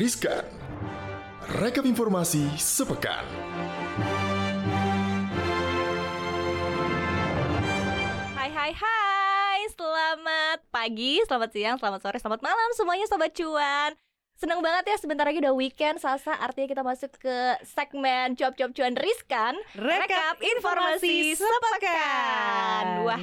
Riskan. Rekap informasi sepekan. Hai hai hai, selamat pagi, selamat siang, selamat sore, selamat malam semuanya Sobat Cuan Senang banget ya sebentar lagi udah weekend Salsa artinya kita masuk ke segmen Cuap-Cuap Cuan Riskan Rekap informasi sepekan. Wah,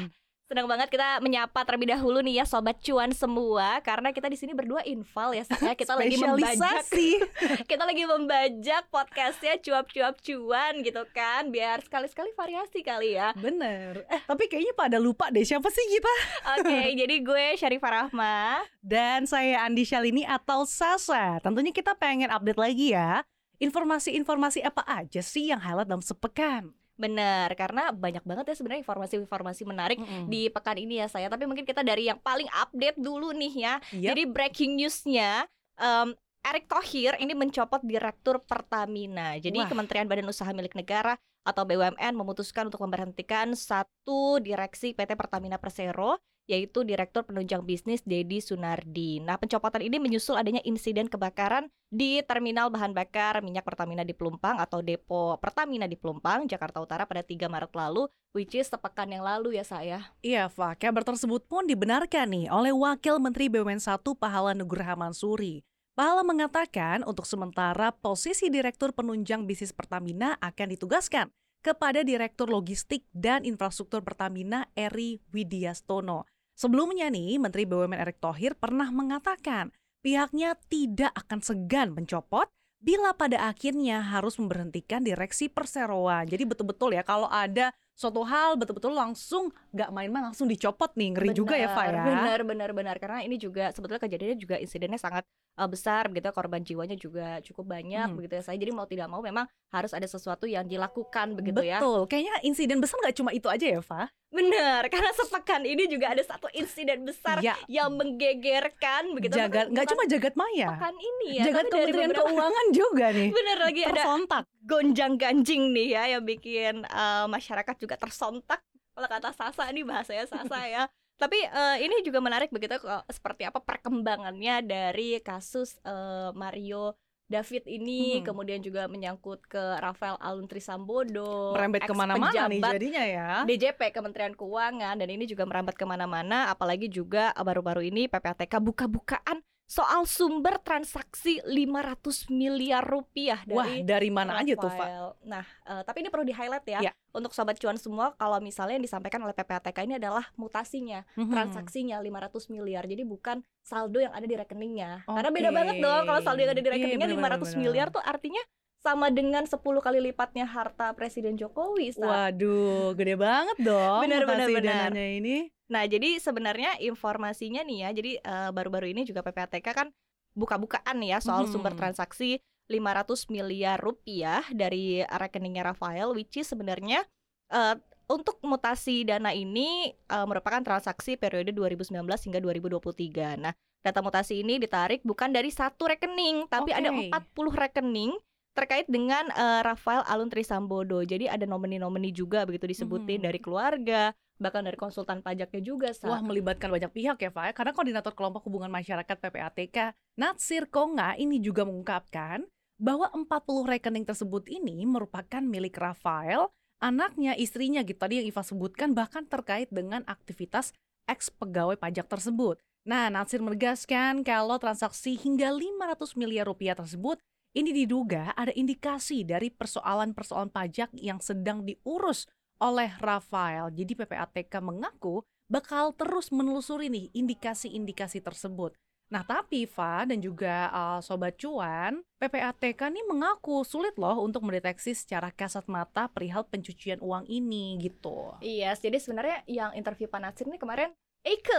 Senang banget kita menyapa terlebih dahulu nih ya sobat cuan semua karena kita di sini berdua inval ya saya kita lagi membajak kita lagi membajak podcastnya cuap-cuap cuan gitu kan biar sekali-sekali variasi kali ya. Bener. Eh, tapi kayaknya pada lupa deh siapa sih kita? Oke, jadi gue Syarifah Rahma. Dan saya Andi Shalini atau Sasa. Tentunya kita pengen update lagi ya. Informasi-informasi apa aja sih yang highlight dalam sepekan? Bener, karena banyak banget ya sebenarnya informasi-informasi menarik Mm-mm. di pekan ini ya saya. Tapi mungkin kita dari yang paling update dulu nih ya. Yap. Jadi breaking newsnya, em, Erick Thohir ini mencopot Direktur Pertamina. Jadi Wah. Kementerian Badan Usaha Milik Negara atau BUMN memutuskan untuk memberhentikan satu direksi PT Pertamina Persero yaitu Direktur Penunjang Bisnis Dedi Sunardi. Nah, pencopotan ini menyusul adanya insiden kebakaran di Terminal Bahan Bakar Minyak Pertamina di Pelumpang atau Depo Pertamina di Pelumpang, Jakarta Utara pada 3 Maret lalu, which is sepekan yang lalu ya saya. Iya, Fa. Kabar tersebut pun dibenarkan nih oleh Wakil Menteri BUMN 1 Pahala Nugraha Mansuri. Pahala mengatakan untuk sementara posisi Direktur Penunjang Bisnis Pertamina akan ditugaskan kepada Direktur Logistik dan Infrastruktur Pertamina Eri Widiastono. Sebelumnya nih, Menteri BUMN Erick Thohir pernah mengatakan pihaknya tidak akan segan mencopot bila pada akhirnya harus memberhentikan direksi perseroan. Jadi betul-betul ya kalau ada suatu hal betul-betul langsung nggak main-main langsung dicopot nih ngeri juga ya Fa ya. Benar, benar, benar. Karena ini juga sebetulnya kejadiannya juga insidennya sangat uh, besar begitu, korban jiwanya juga cukup banyak Hmm. begitu ya. Saya jadi mau tidak mau memang harus ada sesuatu yang dilakukan begitu ya. Betul, kayaknya insiden besar nggak cuma itu aja ya Fa. Benar, karena sepekan ini juga ada satu insiden besar Ya, yang menggegerkan begitu. jagat nggak cuma jagat maya, pekan ini ya, jagat Kementerian beberapa- Keuangan juga nih. Bener lagi ada Tersontak. gonjang ganjing nih ya yang bikin uh, masyarakat juga tersontak kalau kata Sasa ini bahasanya Sasa ya tapi uh, ini juga menarik begitu kok, seperti apa perkembangannya dari kasus uh, Mario David ini Mhm. kemudian juga menyangkut ke Rafael Aluntri Sambodo Merembet ke mana-mana nih jadinya ya. DJP Kementerian Keuangan dan ini juga merambat ke mana-mana apalagi juga baru-baru ini PPATK buka-bukaan soal sumber transaksi 500 miliar rupiah Wah, dari dari mana aja tuh? Rafael. Nah, eh, tapi ini perlu di-highlight ya, Ya. untuk sobat cuan semua kalau misalnya yang disampaikan oleh PPATK ini adalah mutasinya, Mhm. transaksinya 500 miliar. Jadi bukan saldo yang ada di rekeningnya. Karena Oke. beda banget dong kalau saldo yang ada di Iya, rekeningnya bener, 500 bener, miliar bener. tuh artinya sama dengan 10 kali lipatnya harta Presiden Jokowi. Sa. Waduh, gede banget dong bener. dananya ini. Nah, jadi sebenarnya informasinya nih ya, jadi eh, baru-baru ini juga PPATK kan buka-bukaan ya soal Mhm. sumber transaksi 500 miliar rupiah dari rekeningnya Rafael, which is sebenarnya eh, untuk mutasi dana ini eh, merupakan transaksi periode 2019 hingga 2023. Nah, data mutasi ini ditarik bukan dari satu rekening, tapi ada Oke. 40 rekening terkait dengan eh, Rafael Aluntri Sambodo. Jadi ada nomini-nomini juga begitu disebutin Mhm. dari keluarga, bahkan dari konsultan pajaknya juga. Sa. Wah melibatkan banyak pihak ya Fa Karena koordinator kelompok hubungan masyarakat PPATK Natsir Konga ini juga mengungkapkan bahwa 40 rekening tersebut ini merupakan milik Rafael, anaknya, istrinya gitu tadi yang Iva sebutkan bahkan terkait dengan aktivitas ex pegawai pajak tersebut. Nah, Natsir menegaskan kalau transaksi hingga 500 miliar rupiah tersebut ini diduga ada indikasi dari persoalan-persoalan pajak yang sedang diurus oleh Rafael. Jadi PPATK mengaku bakal terus menelusuri nih indikasi-indikasi tersebut. Nah tapi Fa dan juga uh, Sobat Cuan, PPATK nih mengaku sulit loh untuk mendeteksi secara kasat mata perihal pencucian uang ini gitu. Iya, jadi sebenarnya yang interview Pak Natsir ini kemarin Eike.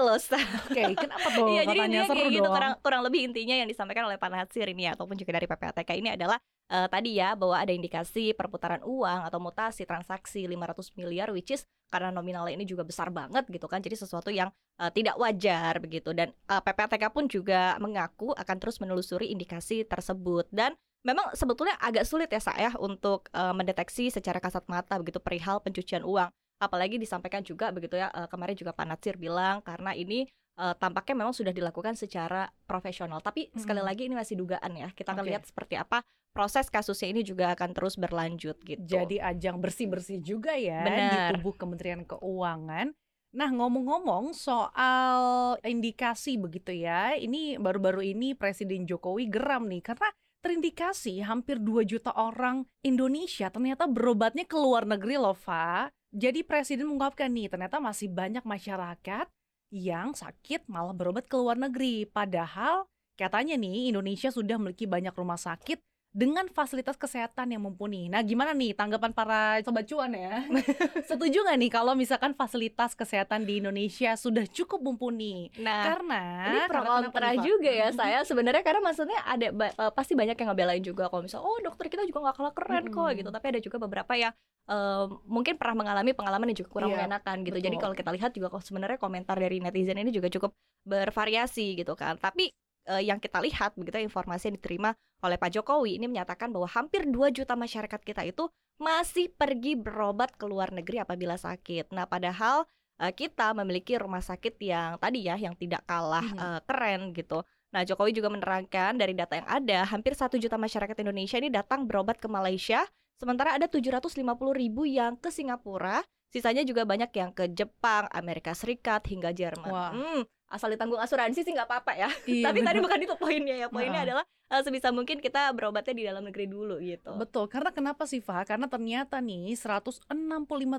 Oke, kenapa tuh Iya, jadi seru kayak gitu dong? kurang, kurang lebih intinya yang disampaikan oleh Pak Natsir ini ya, ataupun juga dari PPATK ini adalah eh, tadi ya bahwa ada indikasi perputaran uang atau mutasi transaksi 500 miliar which is karena nominalnya ini juga besar banget gitu kan. Jadi sesuatu yang eh, tidak wajar begitu dan eh, PPATK pun juga mengaku akan terus menelusuri indikasi tersebut dan memang sebetulnya agak sulit ya saya untuk eh, mendeteksi secara kasat mata begitu perihal pencucian uang apalagi disampaikan juga begitu ya kemarin juga Pak Natsir bilang karena ini uh, tampaknya memang sudah dilakukan secara profesional. Tapi sekali Mm-mm. lagi ini masih dugaan ya. Kita akan Oke. lihat seperti apa proses kasusnya ini juga akan terus berlanjut gitu. Jadi ajang bersih-bersih juga ya di Benar. tubuh Kementerian Keuangan. Nah, ngomong-ngomong soal indikasi begitu ya. Ini baru-baru ini Presiden Jokowi geram nih karena terindikasi hampir 2 juta orang Indonesia ternyata berobatnya ke luar negeri loh, Fa. Jadi Presiden mengungkapkan nih, ternyata masih banyak masyarakat yang sakit malah berobat ke luar negeri. Padahal katanya nih Indonesia sudah memiliki banyak rumah sakit dengan fasilitas kesehatan yang mumpuni. Nah, gimana nih tanggapan para sobat cuan ya? Setuju nggak nih kalau misalkan fasilitas kesehatan di Indonesia sudah cukup mumpuni? Nah, karena ini pro kontra juga ya saya sebenarnya karena maksudnya ada ba- eh, pasti banyak yang ngebelain juga kalau misal oh dokter kita juga nggak kalah keren kok Mm-mm. gitu tapi ada juga beberapa yang eh, mungkin pernah mengalami pengalaman yang juga kurang Iya, mengenakan gitu jadi betul. kalau kita lihat juga kok sebenarnya komentar dari netizen ini juga cukup bervariasi gitu kan tapi eh, yang kita lihat begitu informasi yang diterima oleh Pak Jokowi ini menyatakan bahwa hampir 2 juta masyarakat kita itu masih pergi berobat ke luar negeri apabila sakit. Nah, padahal eh, kita memiliki rumah sakit yang tadi ya yang tidak kalah Mhm. eh, keren gitu. Nah, Jokowi juga menerangkan dari data yang ada, hampir satu juta masyarakat Indonesia ini datang berobat ke Malaysia, sementara ada 750 ribu yang ke Singapura, sisanya juga banyak yang ke Jepang, Amerika Serikat hingga Jerman. Wah. Hmm, asal ditanggung asuransi sih nggak apa-apa ya. Iya, Tapi tadi bener. bukan itu poinnya ya. Poinnya Heeh. adalah eh, sebisa mungkin kita berobatnya di dalam negeri dulu gitu. Betul, karena kenapa sih Fa? Karena ternyata nih 165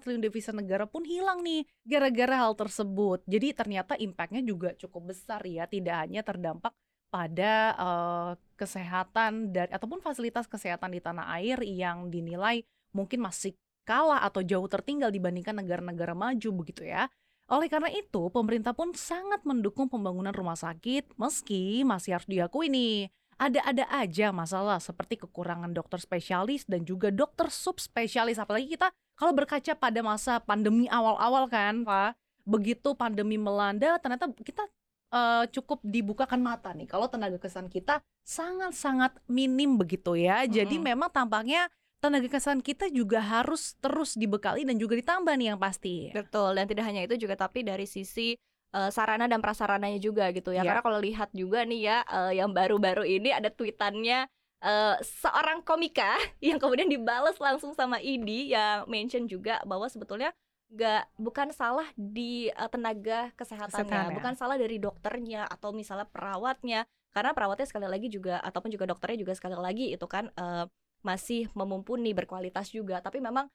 triliun devisa negara pun hilang nih gara-gara hal tersebut. Jadi ternyata impactnya juga cukup besar ya, tidak hanya terdampak pada eh, kesehatan dan ataupun fasilitas kesehatan di tanah air yang dinilai mungkin masih kalah atau jauh tertinggal dibandingkan negara-negara maju begitu ya. Oleh karena itu, pemerintah pun sangat mendukung pembangunan rumah sakit meski masih harus diakui nih ada-ada aja masalah seperti kekurangan dokter spesialis dan juga dokter subspesialis apalagi kita kalau berkaca pada masa pandemi awal-awal kan Pak begitu pandemi melanda ternyata kita eh, cukup dibukakan mata nih kalau tenaga kesehatan kita sangat-sangat minim begitu ya jadi Mm-mm. memang tampaknya tenaga kesehatan kita juga harus terus dibekali dan juga ditambah nih yang pasti Betul, dan tidak hanya itu juga tapi dari sisi eh, sarana dan prasarananya juga gitu ya. Iya. Karena kalau lihat juga nih ya eh, yang baru-baru ini ada tweetannya eh, seorang komika yang kemudian dibalas langsung sama ID yang mention juga bahwa sebetulnya nggak bukan salah di eh, tenaga kesehatannya, Kesehatan ya. bukan salah dari dokternya atau misalnya perawatnya. Karena perawatnya sekali lagi juga ataupun juga dokternya juga sekali lagi itu kan eh, masih memumpuni berkualitas juga. Tapi memang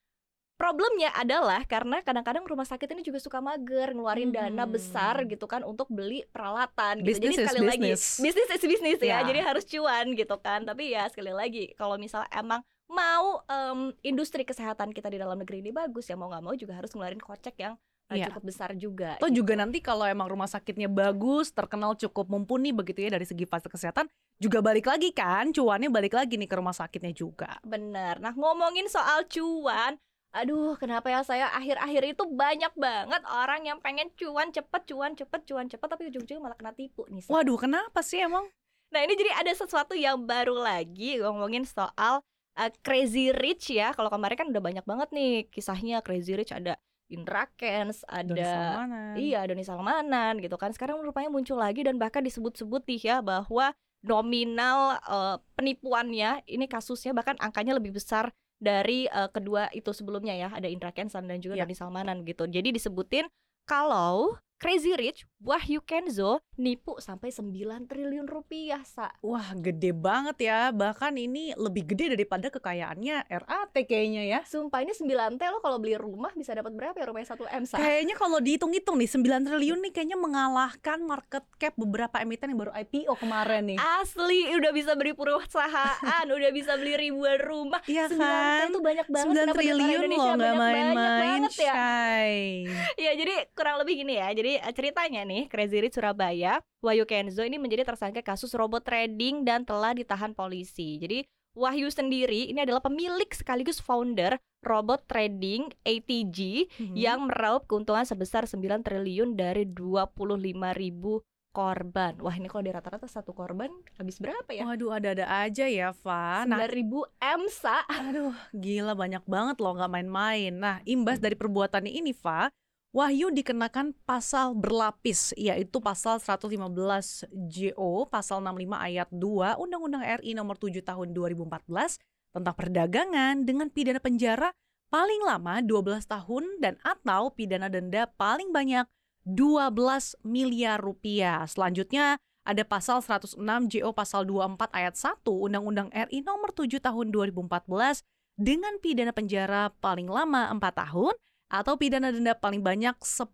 Problemnya adalah karena kadang-kadang rumah sakit ini juga suka mager ngeluarin dana Mhm. besar gitu kan untuk beli peralatan gitu. Business Jadi sekali lagi business. bisnis is bisnis ya. Ya. Jadi harus cuan gitu kan. Tapi ya sekali lagi kalau misalnya emang mau em, industri kesehatan kita di dalam negeri ini bagus ya mau nggak mau juga harus ngeluarin kocek yang Iya. cukup besar juga. Atau gitu. juga nanti kalau emang rumah sakitnya bagus, terkenal cukup mumpuni begitu ya dari segi fasilitas kesehatan, juga balik lagi kan, cuannya balik lagi nih ke rumah sakitnya juga. Bener. Nah ngomongin soal cuan, aduh kenapa ya saya akhir-akhir itu banyak banget orang yang pengen cuan cepet, cuan cepet, cuan cepet, tapi ujung-ujungnya malah kena tipu nih. Sa. Waduh, kenapa sih emang? Nah ini jadi ada sesuatu yang baru lagi ngomongin soal uh, Crazy Rich ya. Kalau kemarin kan udah banyak banget nih kisahnya Crazy Rich ada Indra Kens, Doni ada Salmanan. Iya, Doni Salmanan gitu kan. Sekarang rupanya muncul lagi dan bahkan disebut-sebut nih ya bahwa nominal eh, penipuannya ini kasusnya bahkan angkanya lebih besar dari eh, kedua itu sebelumnya ya. Ada Indra Kensan dan juga Ya. Doni Salmanan gitu. Jadi disebutin kalau Crazy Rich Wahyu Kenzo nipu sampai 9 triliun rupiah, Sa. Wah, gede banget ya. Bahkan ini lebih gede daripada kekayaannya RAT kayaknya ya. Sumpah ini 9 T lo kalau beli rumah bisa dapat berapa ya rumahnya 1 M, Sa? Kayaknya kalau dihitung-hitung nih 9 triliun nih kayaknya mengalahkan market cap beberapa emiten yang baru IPO kemarin nih. Asli udah bisa beli perusahaan, udah bisa beli ribuan rumah. Iya 9 T kan? itu banyak banget 9 kenapa di negara triliun loh nggak main-main, ya. Shay. Ya jadi kurang lebih gini ya. Jadi eh, ceritanya nih Crazy Rich Surabaya, Wahyu Kenzo ini menjadi tersangka kasus robot trading dan telah ditahan polisi. Jadi Wahyu sendiri ini adalah pemilik sekaligus founder robot trading ATG Mhm. yang meraup keuntungan sebesar 9 triliun dari 25 ribu korban. Wah ini kalau di rata-rata satu korban habis berapa ya? Waduh, ada-ada aja ya, Fa. Nah, 9 ribu M sa. Aduh, gila banyak banget loh nggak main-main. Nah, imbas dari perbuatannya ini, Fa, Wahyu dikenakan pasal berlapis, yaitu pasal 115 JO, pasal 65 ayat 2 Undang-Undang RI nomor 7 tahun 2014 tentang perdagangan dengan pidana penjara paling lama 12 tahun dan atau pidana denda paling banyak 12 miliar rupiah. Selanjutnya ada pasal 106 JO pasal 24 ayat 1 Undang-Undang RI nomor 7 tahun 2014 dengan pidana penjara paling lama 4 tahun atau pidana denda paling banyak 10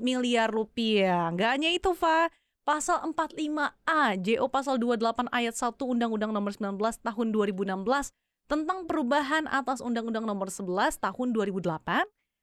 miliar rupiah. Nggak hanya itu, Fa. Pasal 45A JO pasal 28 ayat 1 Undang-Undang Nomor 19 Tahun 2016 tentang perubahan atas Undang-Undang Nomor 11 Tahun 2008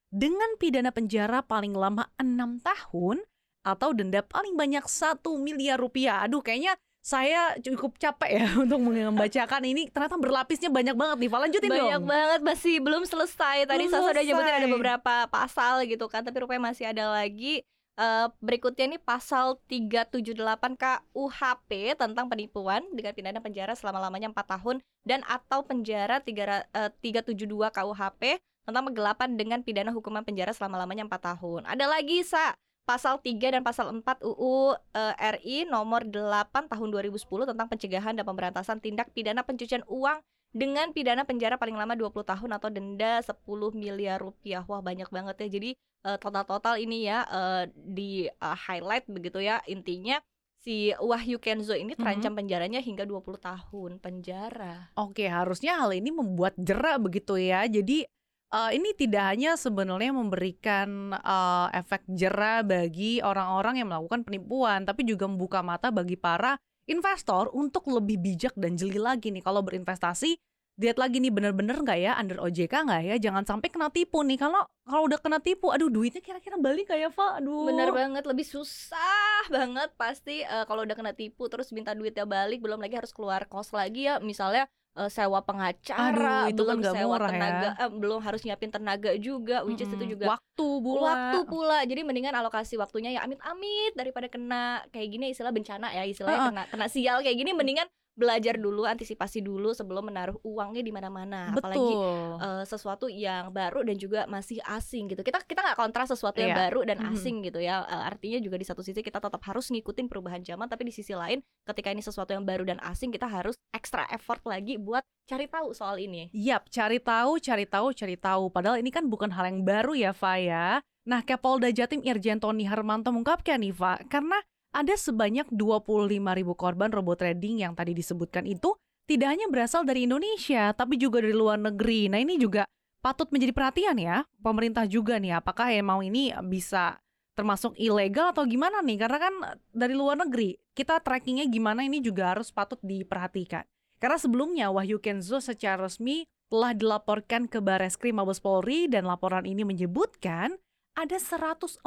dengan pidana penjara paling lama 6 tahun atau denda paling banyak 1 miliar rupiah. Aduh, kayaknya saya cukup capek ya untuk membacakan ini. Ternyata berlapisnya banyak banget nih lanjutin banyak dong. Banyak banget masih belum selesai. Tadi Belum Sasa udah nyebutin ada beberapa pasal gitu kan, tapi rupanya masih ada lagi. Eh, berikutnya nih pasal 378 KUHP tentang penipuan dengan pidana penjara selama-lamanya 4 tahun dan atau penjara 3, eh, 372 KUHP tentang penggelapan dengan pidana hukuman penjara selama-lamanya 4 tahun. Ada lagi Sa pasal 3 dan pasal 4 UU eh, RI nomor 8 tahun 2010 tentang pencegahan dan pemberantasan tindak pidana pencucian uang dengan pidana penjara paling lama 20 tahun atau denda 10 miliar rupiah. Wah, banyak banget ya. Jadi eh, total-total ini ya eh, di eh, highlight begitu ya. Intinya si Wahyu Kenzo ini terancam penjaranya hingga 20 tahun penjara. Oke, harusnya hal ini membuat jerak begitu ya. Jadi eh, ini tidak hanya sebenarnya memberikan eh, efek jera bagi orang-orang yang melakukan penipuan, tapi juga membuka mata bagi para investor untuk lebih bijak dan jeli lagi nih kalau berinvestasi. Lihat lagi nih bener-bener nggak ya under OJK nggak ya? Jangan sampai kena tipu nih. Kalau kalau udah kena tipu, aduh duitnya kira-kira balik nggak ya, Fa? Aduh. Bener banget, lebih susah banget pasti eh, kalau udah kena tipu terus minta duitnya balik, belum lagi harus keluar kos lagi ya, misalnya eh, sewa pengacara, Aduh, itu kan belum nggak sewa murah ya. tenaga, eh, belum harus nyiapin tenaga juga, which is itu Mm-mm. juga waktu pula. waktu pula. Jadi mendingan alokasi waktunya ya amit-amit daripada kena kayak gini istilah bencana ya, istilahnya Heeh. kena kena sial kayak gini mendingan belajar dulu, antisipasi dulu sebelum menaruh uangnya di mana-mana. Apalagi eh, sesuatu yang baru dan juga masih asing gitu. Kita kita nggak kontra sesuatu yang Iya. baru dan asing gitu ya. Eh, artinya juga di satu sisi kita tetap harus ngikutin perubahan zaman, tapi di sisi lain ketika ini sesuatu yang baru dan asing kita harus extra effort lagi buat cari tahu soal ini. Yap, cari tahu, cari tahu, cari tahu. Padahal ini kan bukan hal yang baru ya, Fa ya. Nah, Kapolda Jatim Irjen Tony Harmanto mengungkapkan nih, Fa, karena ada sebanyak 25 ribu korban robot trading yang tadi disebutkan itu tidak hanya berasal dari Indonesia, tapi juga dari luar negeri. Nah, ini juga patut menjadi perhatian ya, pemerintah juga nih, apakah emang ini bisa termasuk ilegal atau gimana nih? Karena kan dari luar negeri, kita trackingnya gimana ini juga harus patut diperhatikan. Karena sebelumnya Wahyu Kenzo secara resmi telah dilaporkan ke Bareskrim Mabes Polri dan laporan ini menyebutkan ada 141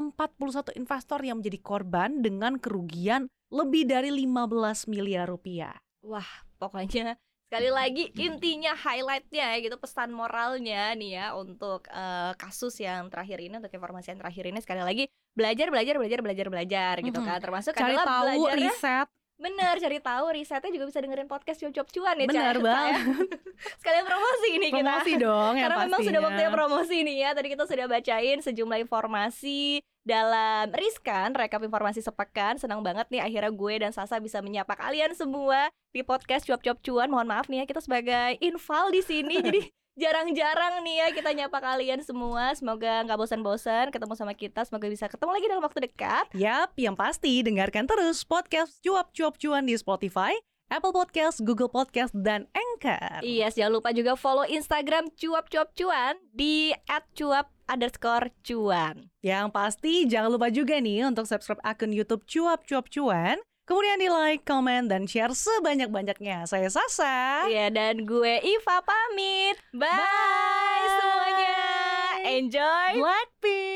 investor yang menjadi korban dengan kerugian lebih dari 15 miliar rupiah. Wah, pokoknya sekali lagi intinya highlightnya ya gitu pesan moralnya nih ya untuk eh, kasus yang terakhir ini untuk informasi yang terakhir ini sekali lagi belajar belajar belajar belajar belajar gitu Mhm. kan termasuk Cari adalah tahu, riset, Bener, cari tahu risetnya juga bisa dengerin podcast cuap cuan ya Bener Ca- banget. saya. Sekalian promosi ini promosi kita dong yang Karena memang sudah pastinya. waktunya promosi nih ya Tadi kita sudah bacain sejumlah informasi dalam Riskan Rekap informasi sepekan Senang banget nih akhirnya gue dan Sasa bisa menyapa kalian semua Di podcast cuap-cuap cuan. Mohon maaf nih ya kita sebagai inval di sini Jadi jarang-jarang nih ya kita nyapa kalian semua. Semoga nggak bosan-bosan ketemu sama kita Semoga bisa ketemu lagi dalam waktu dekat. Yap, yang pasti dengarkan terus podcast cuap-cuap cuan di Spotify, Apple Podcast, Google Podcast, dan Anchor. Iya, jangan lupa juga follow Instagram cuap-cuap cuan di @cuap underscore cuan. Yang pasti jangan lupa juga nih untuk subscribe akun YouTube cuap-cuap cuan. Kemudian di like, comment, dan share sebanyak-banyaknya. Saya Sasa. Iya, dan gue Iva pamit. Bye, Bye. semuanya. Enjoy. Blackpink.